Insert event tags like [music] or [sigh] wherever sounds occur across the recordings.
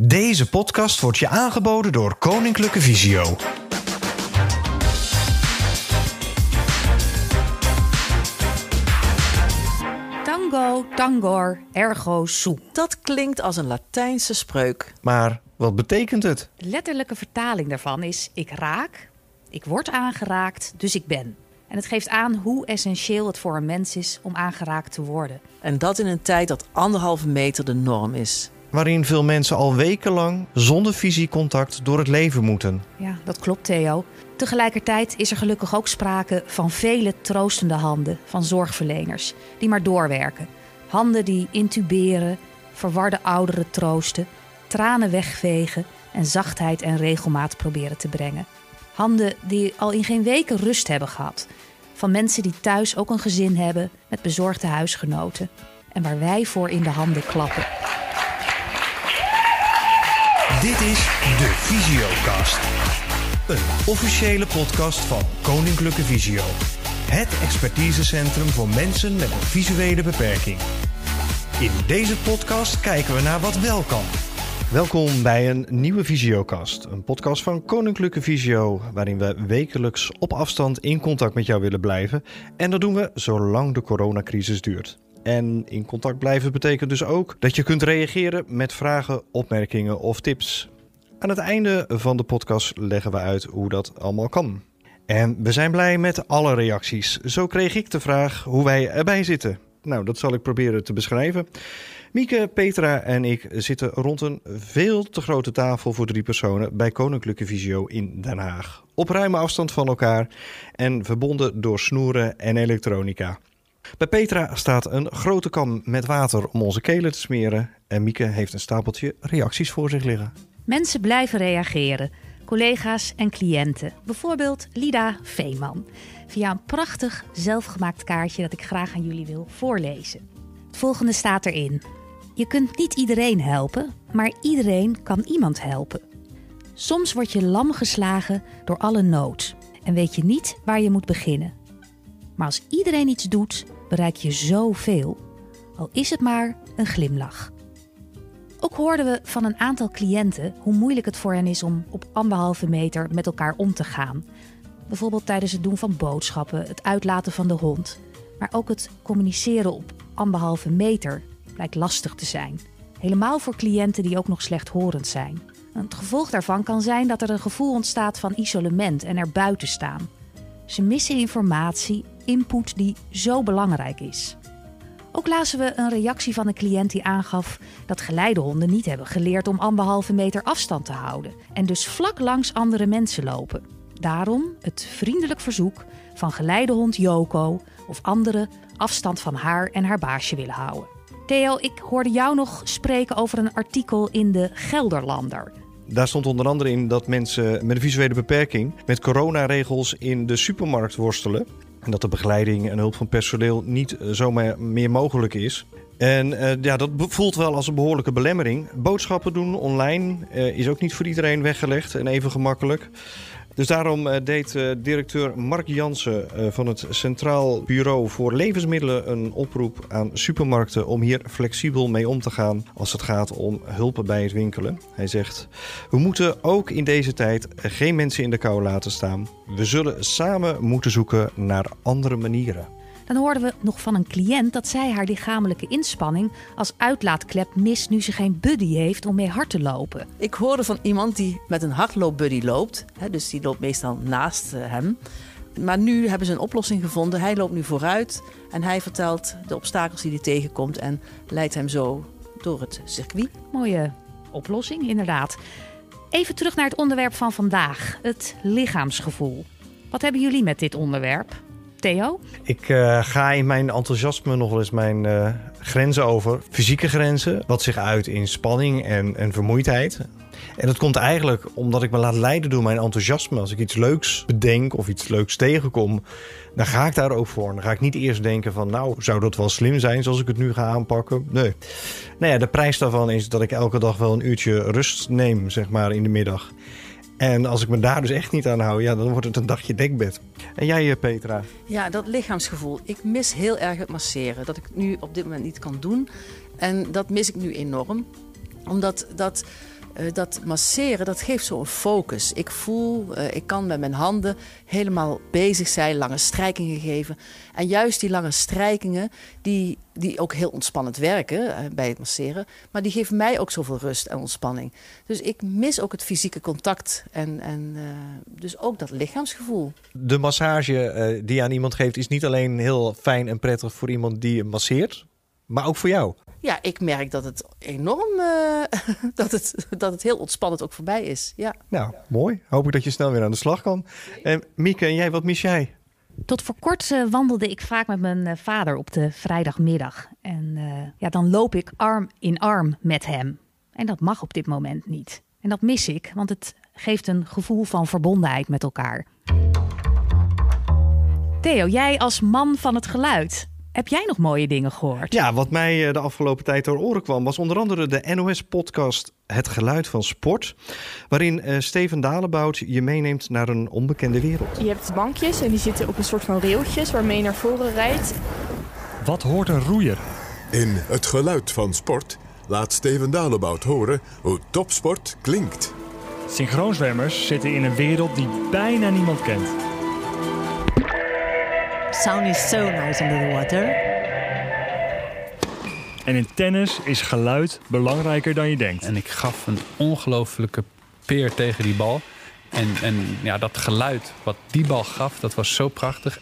Deze podcast wordt je aangeboden door Koninklijke Visio. Tango, tangor, ergo sum. Dat klinkt als een Latijnse spreuk. Maar wat betekent het? De letterlijke vertaling daarvan is: ik raak, ik word aangeraakt, dus ik ben. En het geeft aan hoe essentieel het voor een mens is om aangeraakt te worden. En dat in een tijd dat anderhalve meter de norm is. Waarin veel mensen al wekenlang zonder visiecontact door het leven moeten. Ja, dat klopt, Theo. Tegelijkertijd is er gelukkig ook sprake van vele troostende handen van zorgverleners die maar doorwerken. Handen die intuberen, verwarde ouderen troosten, tranen wegvegen en zachtheid en regelmaat proberen te brengen. Handen die al in geen weken rust hebben gehad. Van mensen die thuis ook een gezin hebben met bezorgde huisgenoten. En waar wij voor in de handen klappen. Dit is de Visiocast. Een officiële podcast van Koninklijke Visio. Het expertisecentrum voor mensen met een visuele beperking. In deze podcast kijken we naar wat wel kan. Welkom bij een nieuwe Visiocast. Een podcast van Koninklijke Visio, waarin we wekelijks op afstand in contact met jou willen blijven. En dat doen we zolang de coronacrisis duurt. En in contact blijven betekent dus ook dat je kunt reageren met vragen, opmerkingen of tips. Aan het einde van de podcast leggen we uit hoe dat allemaal kan. En we zijn blij met alle reacties. Zo kreeg ik de vraag hoe wij erbij zitten. Nou, dat zal ik proberen te beschrijven. Mieke, Petra en ik zitten rond een veel te grote tafel voor drie personen bij Koninklijke Visio in Den Haag. Op ruime afstand van elkaar en verbonden door snoeren en elektronica. Bij Petra staat een grote kam met water om onze kelen te smeren. En Mieke heeft een stapeltje reacties voor zich liggen. Mensen blijven reageren. Collega's en cliënten. Bijvoorbeeld Lida Veeman. Via een prachtig zelfgemaakt kaartje dat ik graag aan jullie wil voorlezen. Het volgende staat erin. Je kunt niet iedereen helpen, maar iedereen kan iemand helpen. Soms word je lam geslagen door alle nood en weet je niet waar je moet beginnen. Maar als iedereen iets doet, bereik je zoveel. Al is het maar een glimlach. Ook hoorden we van een aantal cliënten hoe moeilijk het voor hen is om op anderhalve meter met elkaar om te gaan. Bijvoorbeeld tijdens het doen van boodschappen, het uitlaten van de hond. Maar ook het communiceren op anderhalve meter blijkt lastig te zijn. Helemaal voor cliënten die ook nog slechthorend zijn. Het gevolg daarvan kan zijn dat er een gevoel ontstaat van isolement en er buiten staan. Ze missen informatie, input die zo belangrijk is. Ook lazen we een reactie van een cliënt die aangaf dat geleidehonden niet hebben geleerd om anderhalve meter afstand te houden en dus vlak langs andere mensen lopen. Daarom het vriendelijk verzoek van geleidehond Joko of anderen afstand van haar en haar baasje willen houden. Theo, ik hoorde jou nog spreken over een artikel in de Gelderlander. Daar stond onder andere in dat mensen met een visuele beperking met coronaregels in de supermarkt worstelen. En dat de begeleiding en hulp van personeel niet zomaar meer mogelijk is. En uh, ja, dat voelt wel als een behoorlijke belemmering. Boodschappen doen online uh, is ook niet voor iedereen weggelegd en even gemakkelijk. Dus daarom uh, deed directeur Mark Jansen van het Centraal Bureau voor Levensmiddelen een oproep aan supermarkten om hier flexibel mee om te gaan als het gaat om hulp bij het winkelen. Hij zegt: We moeten ook in deze tijd geen mensen in de kou laten staan. We zullen samen moeten zoeken naar andere manieren. Dan hoorden we nog van een cliënt dat zij haar lichamelijke inspanning als uitlaatklep mist nu ze geen buddy heeft om mee hard te lopen. Ik hoorde van iemand die met een hardloopbuddy loopt. Hè, dus die loopt meestal naast hem. Maar nu hebben ze een oplossing gevonden. Hij loopt nu vooruit en hij vertelt de obstakels die hij tegenkomt en leidt hem zo door het circuit. Mooie oplossing, inderdaad. Even terug naar het onderwerp van vandaag: het lichaamsgevoel. Wat hebben jullie met dit onderwerp? Ik uh, ga in mijn enthousiasme nog wel eens mijn uh, grenzen over. Fysieke grenzen, wat zich uit in spanning en, en vermoeidheid. En dat komt eigenlijk omdat ik me laat leiden door mijn enthousiasme. Als ik iets leuks bedenk of iets leuks tegenkom, dan ga ik daar ook voor. Dan ga ik niet eerst denken van, nou, zou dat wel slim zijn zoals ik het nu ga aanpakken? Nee. Nou ja, de prijs daarvan is dat ik elke dag wel een uurtje rust neem, zeg maar, in de middag. En als ik me daar dus echt niet aan hou, ja, dan wordt het een dagje dekbed. En jij, eh, Petra? Ja, dat lichaamsgevoel. Ik mis heel erg het masseren. Dat ik nu op dit moment niet kan doen. En dat mis ik nu enorm. Omdat dat eh, dat masseren, dat geeft zo'n focus. Ik voel, uh, ik kan met mijn handen helemaal bezig zijn, lange strijkingen geven. En juist die lange strijkingen, die, die ook heel ontspannend werken uh, bij het masseren, maar die geven mij ook zoveel rust en ontspanning. Dus ik mis ook het fysieke contact en, en dus ook dat lichaamsgevoel. De massage die je aan iemand geeft is niet alleen heel fijn en prettig voor iemand die masseert, maar ook voor jou. Ja, ik merk dat het enorm, uh, [laughs] dat, het, dat het heel ontspannend ook voorbij is. Ja. Nou, mooi. Hoop ik dat je snel weer aan de slag kan. En Mieke, en jij, wat mis jij? Tot voor kort uh, wandelde ik vaak met mijn uh, vader op de vrijdagmiddag. En ja, dan loop ik arm in arm met hem. En dat mag op dit moment niet. En dat mis ik, want het geeft een gevoel van verbondenheid met elkaar. Theo, jij als man van het geluid, heb jij nog mooie dingen gehoord? Ja, wat mij eh, de afgelopen tijd door oren kwam, was onder andere de NOS-podcast Het Geluid van Sport. Waarin uh, Steven Dalebout je meeneemt naar een onbekende wereld. Je hebt bankjes en die zitten op een soort van railtjes waarmee je naar voren rijdt. Wat hoort een roeier? In Het Geluid van Sport laat Steven Dalebout horen hoe topsport klinkt. Synchroonzwemmers zitten in een wereld die bijna niemand kent. Sound is so nice under the water. En in tennis is geluid belangrijker dan je denkt. En ik gaf een ongelofelijke peer tegen die bal. En, en ja, dat geluid wat die bal gaf, dat was zo prachtig.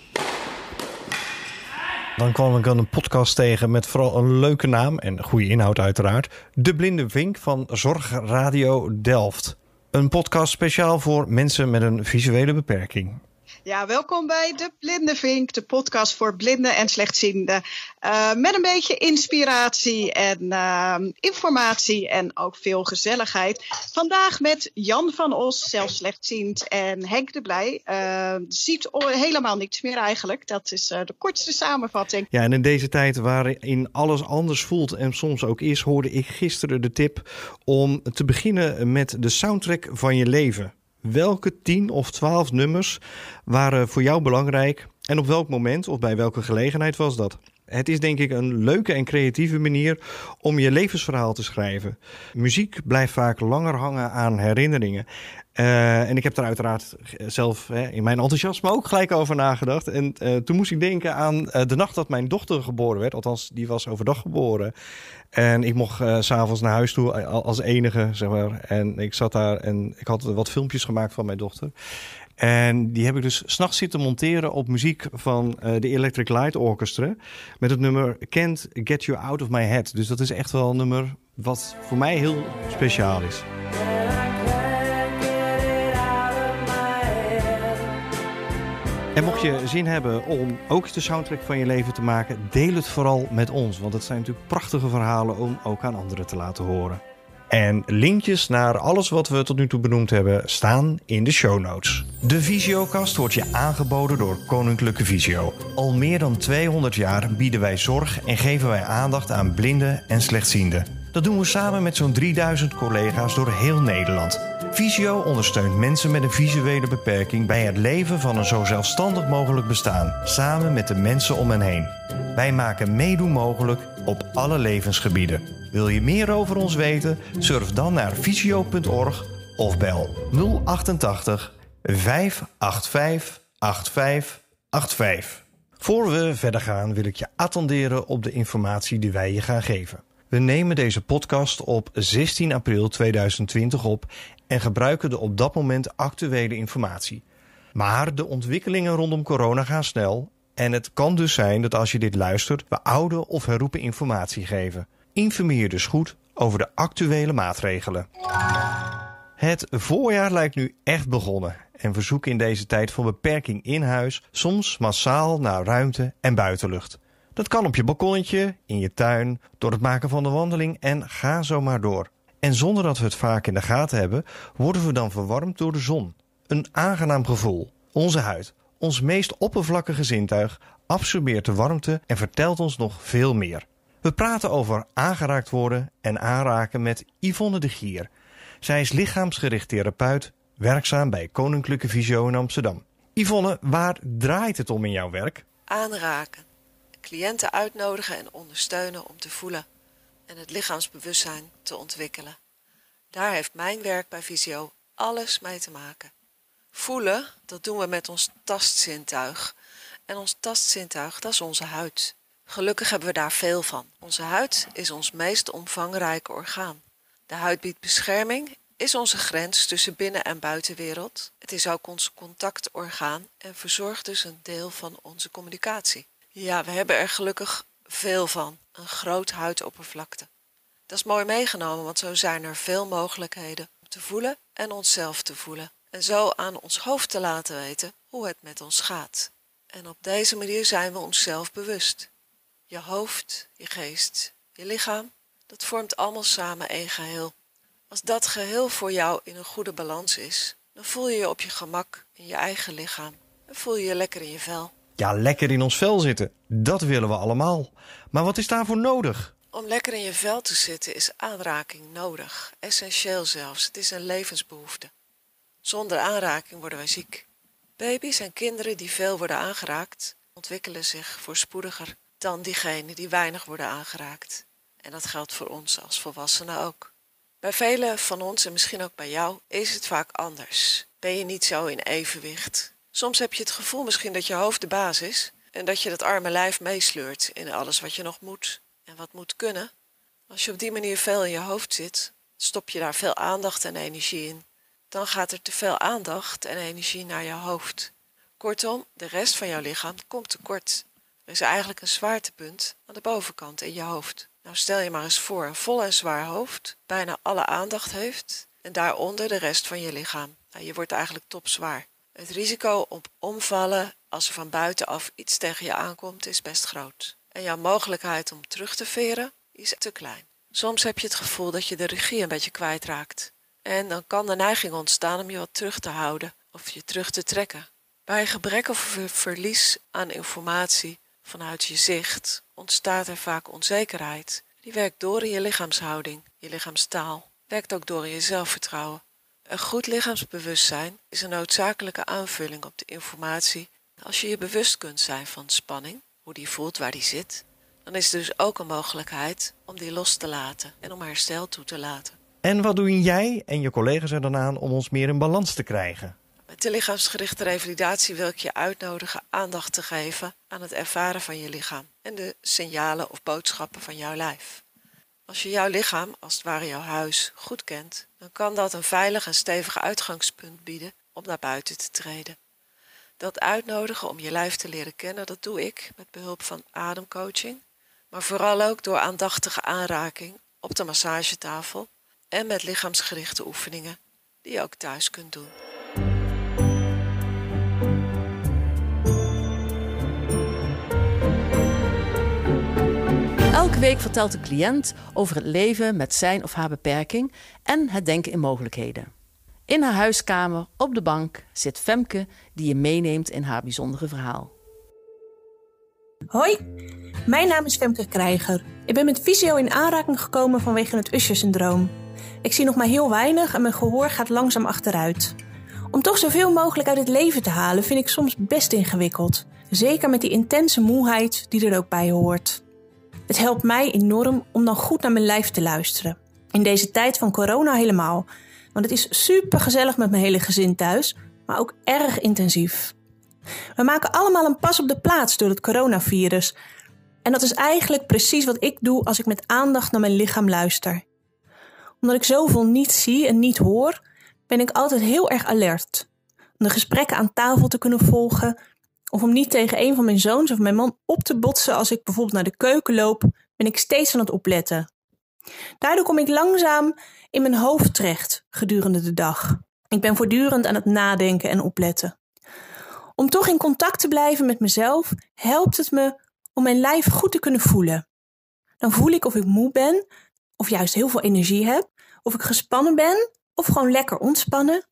Dan kwam ik aan een podcast tegen met vooral een leuke naam en goede inhoud uiteraard. De Blinde Vink van Zorgradio Delft. Een podcast speciaal voor mensen met een visuele beperking. Ja, welkom bij de Blinde Vink, de podcast voor blinden en slechtzienden. Uh, met een beetje inspiratie en uh, informatie en ook veel gezelligheid. Vandaag met Jan van Os, zelf slechtziend, en Henk de Blij. Uh, ziet helemaal niks meer eigenlijk. Dat is de kortste samenvatting. Ja, en in deze tijd waarin alles anders voelt en soms ook is, hoorde ik gisteren de tip om te beginnen met de soundtrack van je leven. Welke 10 of 12 nummers waren voor jou belangrijk en op welk moment of bij welke gelegenheid was dat? Het is denk ik een leuke en creatieve manier om je levensverhaal te schrijven. Muziek blijft vaak langer hangen aan herinneringen. Uh, en ik heb er uiteraard zelf hè, in mijn enthousiasme ook gelijk over nagedacht. En uh, toen moest ik denken aan uh, de nacht dat mijn dochter geboren werd. Althans, die was overdag geboren. En ik mocht s s'avonds naar huis toe als enige, zeg maar. En ik zat daar en ik had wat filmpjes gemaakt van mijn dochter. En die heb ik dus s'nachts zitten monteren op muziek van uh, de Electric Light Orchestra. Met het nummer Can't Get You Out of My Head. Dus dat is echt wel een nummer wat voor mij heel speciaal is. En mocht je zin hebben om ook de soundtrack van je leven te maken, deel het vooral met ons. Want het zijn natuurlijk prachtige verhalen om ook aan anderen te laten horen. En linkjes naar alles wat we tot nu toe benoemd hebben staan in de show notes. De Visiokast wordt je aangeboden door Koninklijke Visio. Al meer dan 200 jaar bieden wij zorg en geven wij aandacht aan blinden en slechtzienden. Dat doen we samen met zo'n 3000 collega's door heel Nederland. Visio ondersteunt mensen met een visuele beperking bij het leven van een zo zelfstandig mogelijk bestaan, samen met de mensen om hen heen. Wij maken meedoen mogelijk op alle levensgebieden. Wil je meer over ons weten? Surf dan naar visio.org of bel 088 585 8585. Voor we verder gaan wil ik je attenderen op de informatie die wij je gaan geven. We nemen deze podcast op 16 april 2020 op en gebruiken de op dat moment actuele informatie. Maar de ontwikkelingen rondom corona gaan snel en het kan dus zijn dat als je dit luistert, we oude of herroepen informatie geven. Informeer dus goed over de actuele maatregelen. Het voorjaar lijkt nu echt begonnen en we zoeken in deze tijd van beperking in huis soms massaal naar ruimte en buitenlucht. Dat kan op je balkonnetje, in je tuin, door het maken van de wandeling en ga zo maar door. En zonder dat we het vaak in de gaten hebben, worden we dan verwarmd door de zon. Een aangenaam gevoel. Onze huid, ons meest oppervlakkige zintuig, absorbeert de warmte en vertelt ons nog veel meer. We praten over aangeraakt worden en aanraken met Yvonne de Gier. Zij is lichaamsgericht therapeut, werkzaam bij Koninklijke Visio in Amsterdam. Yvonne, waar draait het om in jouw werk? Aanraken. Cliënten uitnodigen en ondersteunen om te voelen en het lichaamsbewustzijn te ontwikkelen. Daar heeft mijn werk bij Visio alles mee te maken. Voelen, dat doen we met ons tastzintuig. En ons tastzintuig, dat is onze huid. Gelukkig hebben we daar veel van. Onze huid is ons meest omvangrijke orgaan. De huid biedt bescherming, is onze grens tussen binnen- en buitenwereld. Het is ook ons contactorgaan en verzorgt dus een deel van onze communicatie. Ja, we hebben er gelukkig veel van. Een groot huidoppervlakte. Dat is mooi meegenomen, want zo zijn er veel mogelijkheden om te voelen en onszelf te voelen. En zo aan ons hoofd te laten weten hoe het met ons gaat. En op deze manier zijn we onszelf bewust. Je hoofd, je geest, je lichaam, dat vormt allemaal samen één geheel. Als dat geheel voor jou in een goede balans is, dan voel je je op je gemak in je eigen lichaam en voel je je lekker in je vel. Ja, lekker in ons vel zitten. Dat willen we allemaal. Maar wat is daarvoor nodig? Om lekker in je vel te zitten is aanraking nodig, essentieel zelfs. Het is een levensbehoefte. Zonder aanraking worden wij ziek. Baby's en kinderen die veel worden aangeraakt, ontwikkelen zich voorspoediger dan diegenen die weinig worden aangeraakt. En dat geldt voor ons als volwassenen ook. Bij velen van ons en misschien ook bij jou is het vaak anders. Ben je niet zo in evenwicht? Soms heb je het gevoel misschien dat je hoofd de baas is en dat je dat arme lijf meesleurt in alles wat je nog moet en wat moet kunnen. Als je op die manier veel in je hoofd zit, stop je daar veel aandacht en energie in. Dan gaat er te veel aandacht en energie naar je hoofd. Kortom, de rest van jouw lichaam komt tekort. Er is eigenlijk een zwaartepunt aan de bovenkant in je hoofd. Nou stel je maar eens voor een vol en zwaar hoofd, bijna alle aandacht heeft en daaronder de rest van je lichaam. Nou, je wordt eigenlijk topzwaar. Het risico op omvallen als er van buitenaf iets tegen je aankomt is best groot. En jouw mogelijkheid om terug te veren is te klein. Soms heb je het gevoel dat je de regie een beetje kwijtraakt. En dan kan de neiging ontstaan om je wat terug te houden of je terug te trekken. Bij gebrek of verlies aan informatie vanuit je zicht ontstaat er vaak onzekerheid. Die werkt door in je lichaamshouding, je lichaamstaal, werkt ook door in je zelfvertrouwen. Een goed lichaamsbewustzijn is een noodzakelijke aanvulling op de informatie. Als je je bewust kunt zijn van spanning, hoe die voelt, waar die zit, dan is er dus ook een mogelijkheid om die los te laten en om herstel toe te laten. En wat doen jij en je collega's er dan aan om ons meer in balans te krijgen? De lichaamsgerichte revalidatie wil ik je uitnodigen aandacht te geven aan het ervaren van je lichaam en de signalen of boodschappen van jouw lijf. Als je jouw lichaam, als het ware jouw huis, goed kent, dan kan dat een veilig en stevig uitgangspunt bieden om naar buiten te treden. Dat uitnodigen om je lijf te leren kennen, dat doe ik met behulp van ademcoaching, maar vooral ook door aandachtige aanraking op de massagetafel en met lichaamsgerichte oefeningen die je ook thuis kunt doen. Elke week vertelt de cliënt over het leven met zijn of haar beperking en het denken in mogelijkheden. In haar huiskamer, op de bank, zit Femke die je meeneemt in haar bijzondere verhaal. Hoi, mijn naam is Femke Krijger. Ik ben met visio in aanraking gekomen vanwege het Usher-syndroom. Ik zie nog maar heel weinig en mijn gehoor gaat langzaam achteruit. Om toch zoveel mogelijk uit het leven te halen vind ik soms best ingewikkeld. Zeker met die intense moeheid die er ook bij hoort. Het helpt mij enorm om dan goed naar mijn lijf te luisteren. In deze tijd van corona helemaal. Want het is super gezellig met mijn hele gezin thuis, maar ook erg intensief. We maken allemaal een pas op de plaats door het coronavirus. En dat is eigenlijk precies wat ik doe als ik met aandacht naar mijn lichaam luister. Omdat ik zoveel niet zie en niet hoor, ben ik altijd heel erg alert. Om de gesprekken aan tafel te kunnen volgen, of om niet tegen een van mijn zoons of mijn man op te botsen als ik bijvoorbeeld naar de keuken loop, ben ik steeds aan het opletten. Daardoor kom ik langzaam in mijn hoofd terecht gedurende de dag. Ik ben voortdurend aan het nadenken en opletten. Om toch in contact te blijven met mezelf helpt het me om mijn lijf goed te kunnen voelen. Dan voel ik of ik moe ben, of juist heel veel energie heb, of ik gespannen ben, of gewoon lekker ontspannen.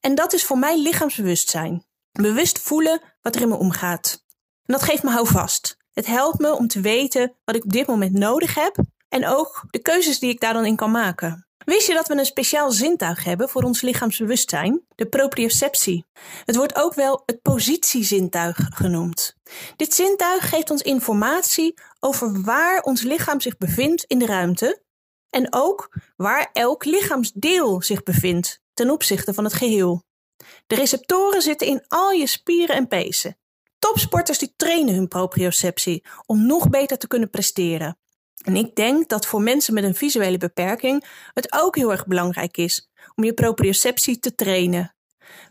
En dat is voor mij lichaamsbewustzijn. Bewust voelen wat er in me omgaat. En dat geeft me houvast. Het helpt me om te weten wat ik op dit moment nodig heb en ook de keuzes die ik daar dan in kan maken. Wist je dat we een speciaal zintuig hebben voor ons lichaamsbewustzijn? De proprioceptie. Het wordt ook wel het positiezintuig genoemd. Dit zintuig geeft ons informatie over waar ons lichaam zich bevindt in de ruimte En ook waar elk lichaamsdeel zich bevindt ten opzichte van het geheel. De receptoren zitten in al je spieren en pezen. Topsporters die trainen hun proprioceptie om nog beter te kunnen presteren. En ik denk dat voor mensen met een visuele beperking het ook heel erg belangrijk is om je proprioceptie te trainen.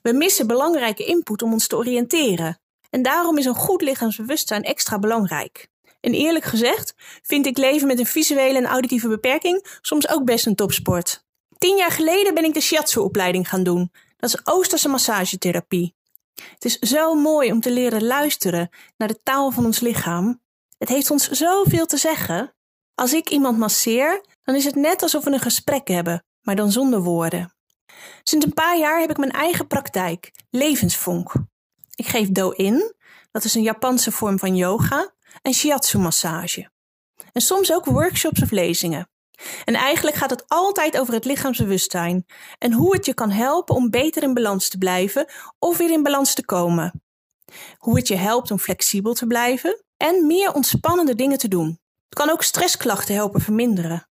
We missen belangrijke input om ons te oriënteren. En daarom is een goed lichaamsbewustzijn extra belangrijk. En eerlijk gezegd vind ik leven met een visuele en auditieve beperking soms ook best een topsport. Tien jaar geleden ben ik de shiatsu-opleiding gaan doen. Dat is Oosterse massagetherapie. Het is zo mooi om te leren luisteren naar de taal van ons lichaam. Het heeft ons zoveel te zeggen. Als ik iemand masseer, dan is het net alsof we een gesprek hebben, maar dan zonder woorden. Sinds een paar jaar heb ik mijn eigen praktijk, Levensvonk. Ik geef do-in, dat is een Japanse vorm van yoga, en shiatsu-massage. En soms ook workshops of lezingen. En eigenlijk gaat het altijd over het lichaamsbewustzijn en hoe het je kan helpen om beter in balans te blijven of weer in balans te komen. Hoe het je helpt om flexibel te blijven en meer ontspannende dingen te doen. Het kan ook stressklachten helpen verminderen.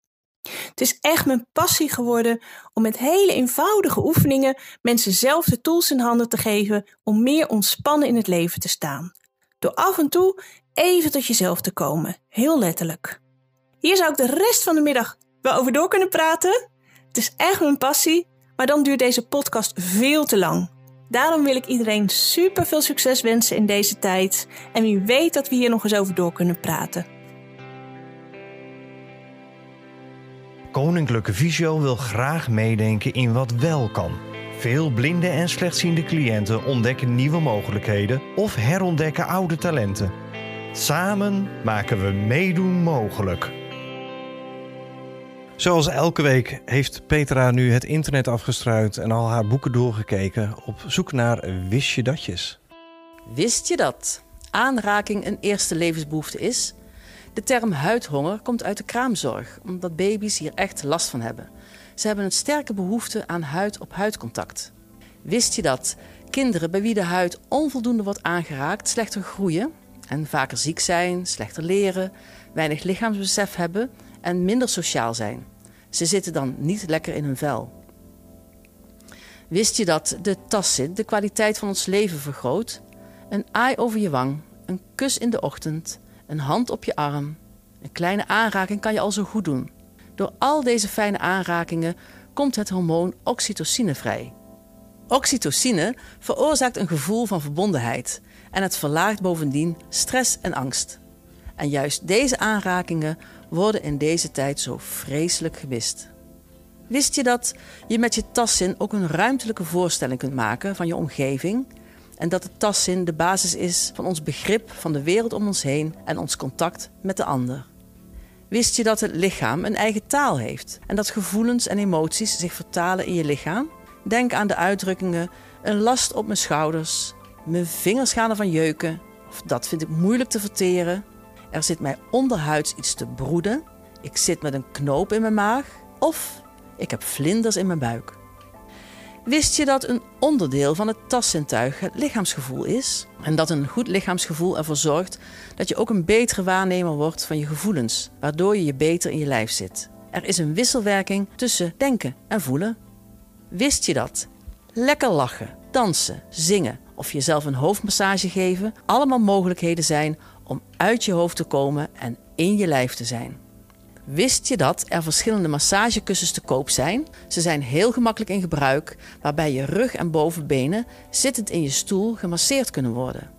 Het is echt mijn passie geworden om met hele eenvoudige oefeningen mensen zelf de tools in handen te geven om meer ontspannen in het leven te staan. Door af en toe even tot jezelf te komen, heel letterlijk. Hier zou ik de rest van de middag wel over door kunnen praten. Het is echt mijn passie, maar dan duurt deze podcast veel te lang. Daarom wil ik iedereen super veel succes wensen in deze tijd. En wie weet dat we hier nog eens over door kunnen praten. Koninklijke Visio wil graag meedenken in wat wel kan. Veel blinde en slechtziende cliënten ontdekken nieuwe mogelijkheden of herontdekken oude talenten. Samen maken we meedoen mogelijk. Zoals elke week heeft Petra nu het internet afgestruind en al haar boeken doorgekeken op zoek naar wist je datjes. Wist je dat aanraking een eerste levensbehoefte is? De term huidhonger komt uit de kraamzorg, omdat baby's hier echt last van hebben. Ze hebben een sterke behoefte aan huid-op-huidcontact. Wist je dat kinderen bij wie de huid onvoldoende wordt aangeraakt slechter groeien en vaker ziek zijn, slechter leren, weinig lichaamsbesef hebben en minder sociaal zijn? Ze zitten dan niet lekker in hun vel. Wist je dat de tastzin de kwaliteit van ons leven vergroot? Een aai over je wang, een kus in de ochtend, een hand op je arm, een kleine aanraking kan je al zo goed doen. Door al deze fijne aanrakingen komt het hormoon oxytocine vrij. Oxytocine veroorzaakt een gevoel van verbondenheid en het verlaagt bovendien stress en angst. En juist deze aanrakingen worden in deze tijd zo vreselijk gemist. Wist je dat je met je tastzin ook een ruimtelijke voorstelling kunt maken van je omgeving en dat de tastzin de basis is van ons begrip van de wereld om ons heen en ons contact met de ander? Wist je dat het lichaam een eigen taal heeft en dat gevoelens en emoties zich vertalen in je lichaam? Denk aan de uitdrukkingen een last op mijn schouders, mijn vingers gaan ervan jeuken, of dat vind ik moeilijk te verteren. Er zit mij onderhuids iets te broeden, ik zit met een knoop in mijn maag of ik heb vlinders in mijn buik. Wist je dat een onderdeel van het taszintuig het lichaamsgevoel is? En dat een goed lichaamsgevoel ervoor zorgt dat je ook een betere waarnemer wordt van je gevoelens, waardoor je je beter in je lijf zit. Er is een wisselwerking tussen denken en voelen. Wist je dat? Lekker lachen, dansen, zingen of jezelf een hoofdmassage geven allemaal mogelijkheden zijn om uit je hoofd te komen en in je lijf te zijn. Wist je dat er verschillende massagekussens te koop zijn? Ze zijn heel gemakkelijk in gebruik, waarbij je rug en bovenbenen zittend in je stoel gemasseerd kunnen worden.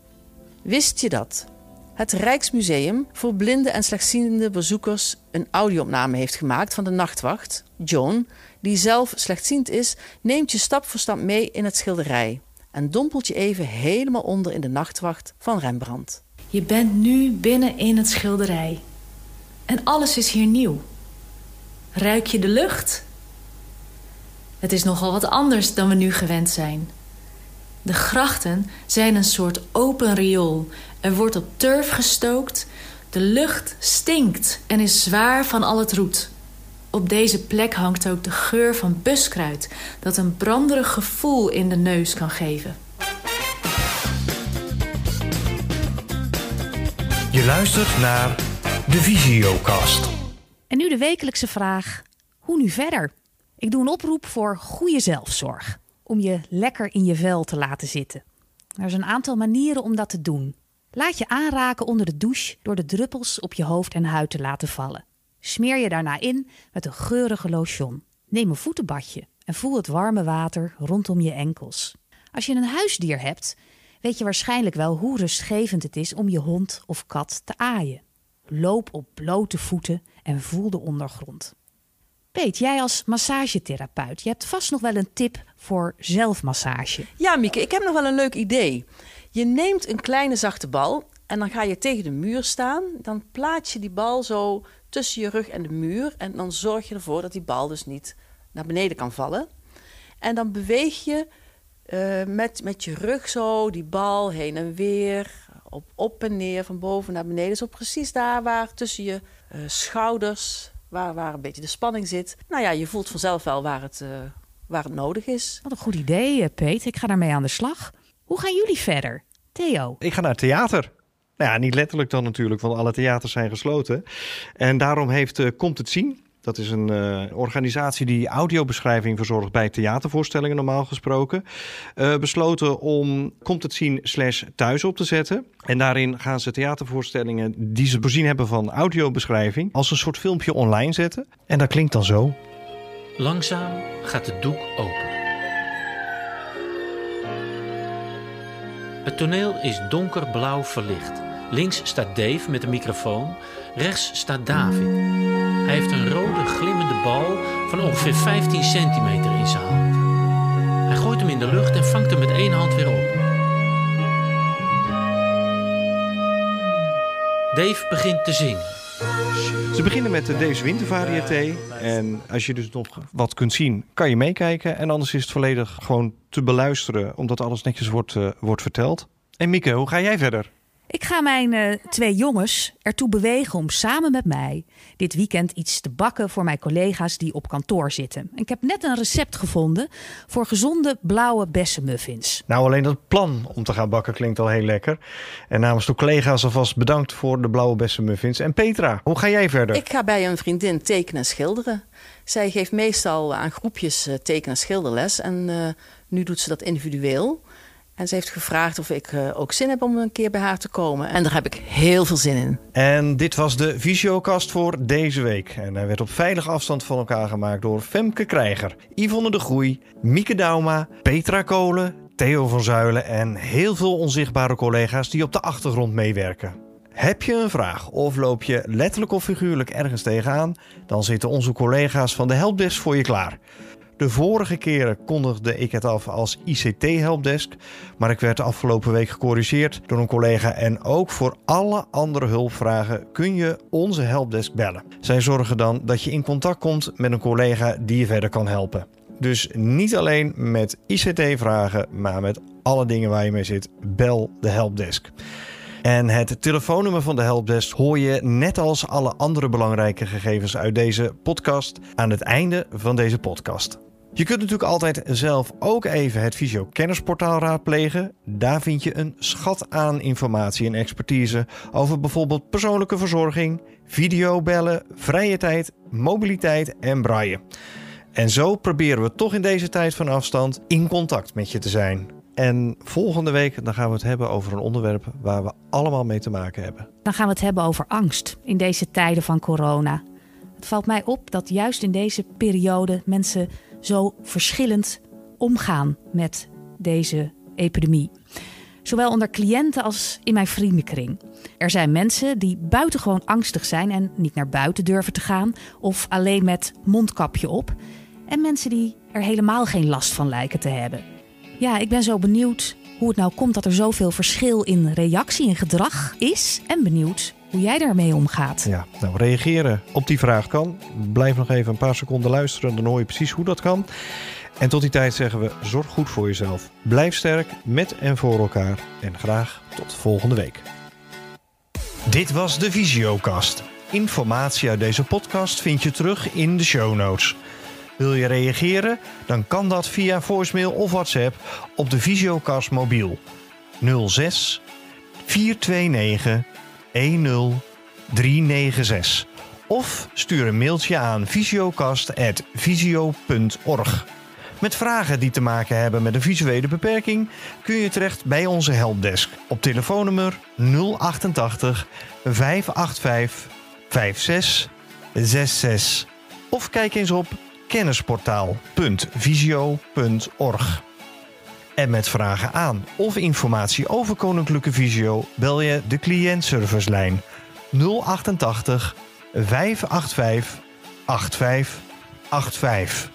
Wist je dat? Het Rijksmuseum voor blinde en slechtziende bezoekers een audioopname heeft gemaakt van de nachtwacht, John, die zelf slechtziend is, neemt je stap voor stap mee in het schilderij en dompelt je even helemaal onder in de nachtwacht van Rembrandt. Je bent nu binnen in het schilderij. En alles is hier nieuw. Ruik je de lucht? Het is nogal wat anders dan we nu gewend zijn. De grachten zijn een soort open riool. Er wordt op turf gestookt. De lucht stinkt en is zwaar van al het roet. Op deze plek hangt ook de geur van buskruid... dat een branderig gevoel in de neus kan geven. Je luistert naar de Visiocast. En nu de wekelijkse vraag: Hoe nu verder? Ik doe een oproep voor goede zelfzorg. Om je lekker in je vel te laten zitten. Er is een aantal manieren om dat te doen. Laat je aanraken onder de douche door de druppels op je hoofd en huid te laten vallen. Smeer je daarna in met een geurige lotion. Neem een voetenbadje en voel het warme water rondom je enkels. Als je een huisdier hebt, weet je waarschijnlijk wel hoe rustgevend het is om je hond of kat te aaien. Loop op blote voeten en voel de ondergrond. Peet, jij als massagetherapeut, je hebt vast nog wel een tip voor zelfmassage. Ja, Mieke, ik heb nog wel een leuk idee. Je neemt een kleine zachte bal en dan ga je tegen de muur staan. Dan plaats je die bal zo tussen je rug en de muur. En dan zorg je ervoor dat die bal dus niet naar beneden kan vallen. En dan beweeg je uh, met, met je rug zo die bal heen en weer. Op, op en neer, van boven naar beneden. Zo precies daar waar tussen je uh, schouders, waar, waar een beetje de spanning zit. Nou ja, je voelt vanzelf wel waar het, uh, waar het nodig is. Wat een goed idee, Peet. Ik ga daarmee aan de slag. Hoe gaan jullie verder? Theo? Ik ga naar het theater. Nou ja, niet letterlijk dan natuurlijk, want alle theaters zijn gesloten. En daarom heeft uh, Komt het Zien, dat is een uh, organisatie die audiobeschrijving verzorgt bij theatervoorstellingen normaal gesproken. Uh, besloten om Komt het zien slash thuis op te zetten. En daarin gaan ze theatervoorstellingen die ze voorzien hebben van audiobeschrijving als een soort filmpje online zetten. En dat klinkt dan zo. Langzaam gaat het doek open. Het toneel is donkerblauw verlicht. Links staat Dave met een microfoon. Rechts staat David. Hij heeft een rode glimmende bal van ongeveer 15 centimeter in zijn hand. Hij gooit hem in de lucht en vangt hem met één hand weer op. Dave begint te zingen. Ze beginnen met de Dave's Wintervarieté. En als je dus nog wat kunt zien, kan je meekijken. En anders is het volledig gewoon te beluisteren, omdat alles netjes wordt, uh, wordt verteld. En Mieke, hoe ga jij verder? Ik ga mijn uh, twee jongens ertoe bewegen om samen met mij dit weekend iets te bakken voor mijn collega's die op kantoor zitten. Ik heb net een recept gevonden voor gezonde blauwe bessenmuffins. Nou, alleen dat plan om te gaan bakken klinkt al heel lekker. En namens de collega's alvast bedankt voor de blauwe bessenmuffins. En Petra, hoe ga jij verder? Ik ga bij een vriendin tekenen en schilderen. Zij geeft meestal aan groepjes tekenen en schilderles. En uh, nu doet ze dat individueel. En ze heeft gevraagd of ik uh, ook zin heb om een keer bij haar te komen. En daar heb ik heel veel zin in. En dit was de Visiocast voor deze week. En hij werd op veilige afstand van elkaar gemaakt door Femke Krijger, Yvonne de Groei, Mieke Dauma, Petra Kolen, Theo van Zuilen en heel veel onzichtbare collega's die op de achtergrond meewerken. Heb je een vraag of loop je letterlijk of figuurlijk ergens tegenaan? Dan zitten onze collega's van de Helpdesk voor je klaar. De vorige keren kondigde ik het af als ICT-helpdesk, maar ik werd afgelopen week gecorrigeerd door een collega. En ook voor alle andere hulpvragen kun je onze helpdesk bellen. Zij zorgen dan dat je in contact komt met een collega die je verder kan helpen. Dus niet alleen met ICT-vragen, maar met alle dingen waar je mee zit, bel de helpdesk. En het telefoonnummer van de helpdesk hoor je net als alle andere belangrijke gegevens uit deze podcast aan het einde van deze podcast. Je kunt natuurlijk altijd zelf ook even het Visio Kennisportaal raadplegen. Daar vind je een schat aan informatie en expertise over bijvoorbeeld persoonlijke verzorging, videobellen, vrije tijd, mobiliteit en braille. En zo proberen we toch in deze tijd van afstand in contact met je te zijn. En volgende week dan gaan we het hebben over een onderwerp waar we allemaal mee te maken hebben. Dan gaan we het hebben over angst in deze tijden van corona. Het valt mij op dat juist in deze periode mensen zo verschillend omgaan met deze epidemie. Zowel onder cliënten als in mijn vriendenkring. Er zijn mensen die buitengewoon angstig zijn en niet naar buiten durven te gaan of alleen met mondkapje op. En mensen die er helemaal geen last van lijken te hebben. Ja, ik ben zo benieuwd hoe het nou komt dat er zoveel verschil in reactie en gedrag is. En benieuwd hoe jij daarmee omgaat. Ja, nou reageren op die vraag kan. Blijf nog even een paar seconden luisteren, dan hoor je precies hoe dat kan. En tot die tijd zeggen we: zorg goed voor jezelf. Blijf sterk met en voor elkaar. En graag tot volgende week. Dit was de Visiocast. Informatie uit deze podcast vind je terug in de show notes. Wil je reageren? Dan kan dat via voicemail of WhatsApp op de Visiocast mobiel 06 429 10396 Of stuur een mailtje aan visiocast.visio.org. Met vragen die te maken hebben met een visuele beperking kun je terecht bij onze helpdesk op telefoonnummer 088 585 5666. Of kijk eens op kennisportaal.visio.org. En met vragen aan of informatie over Koninklijke Visio bel je de cliëntservicelijn 088 585 8585.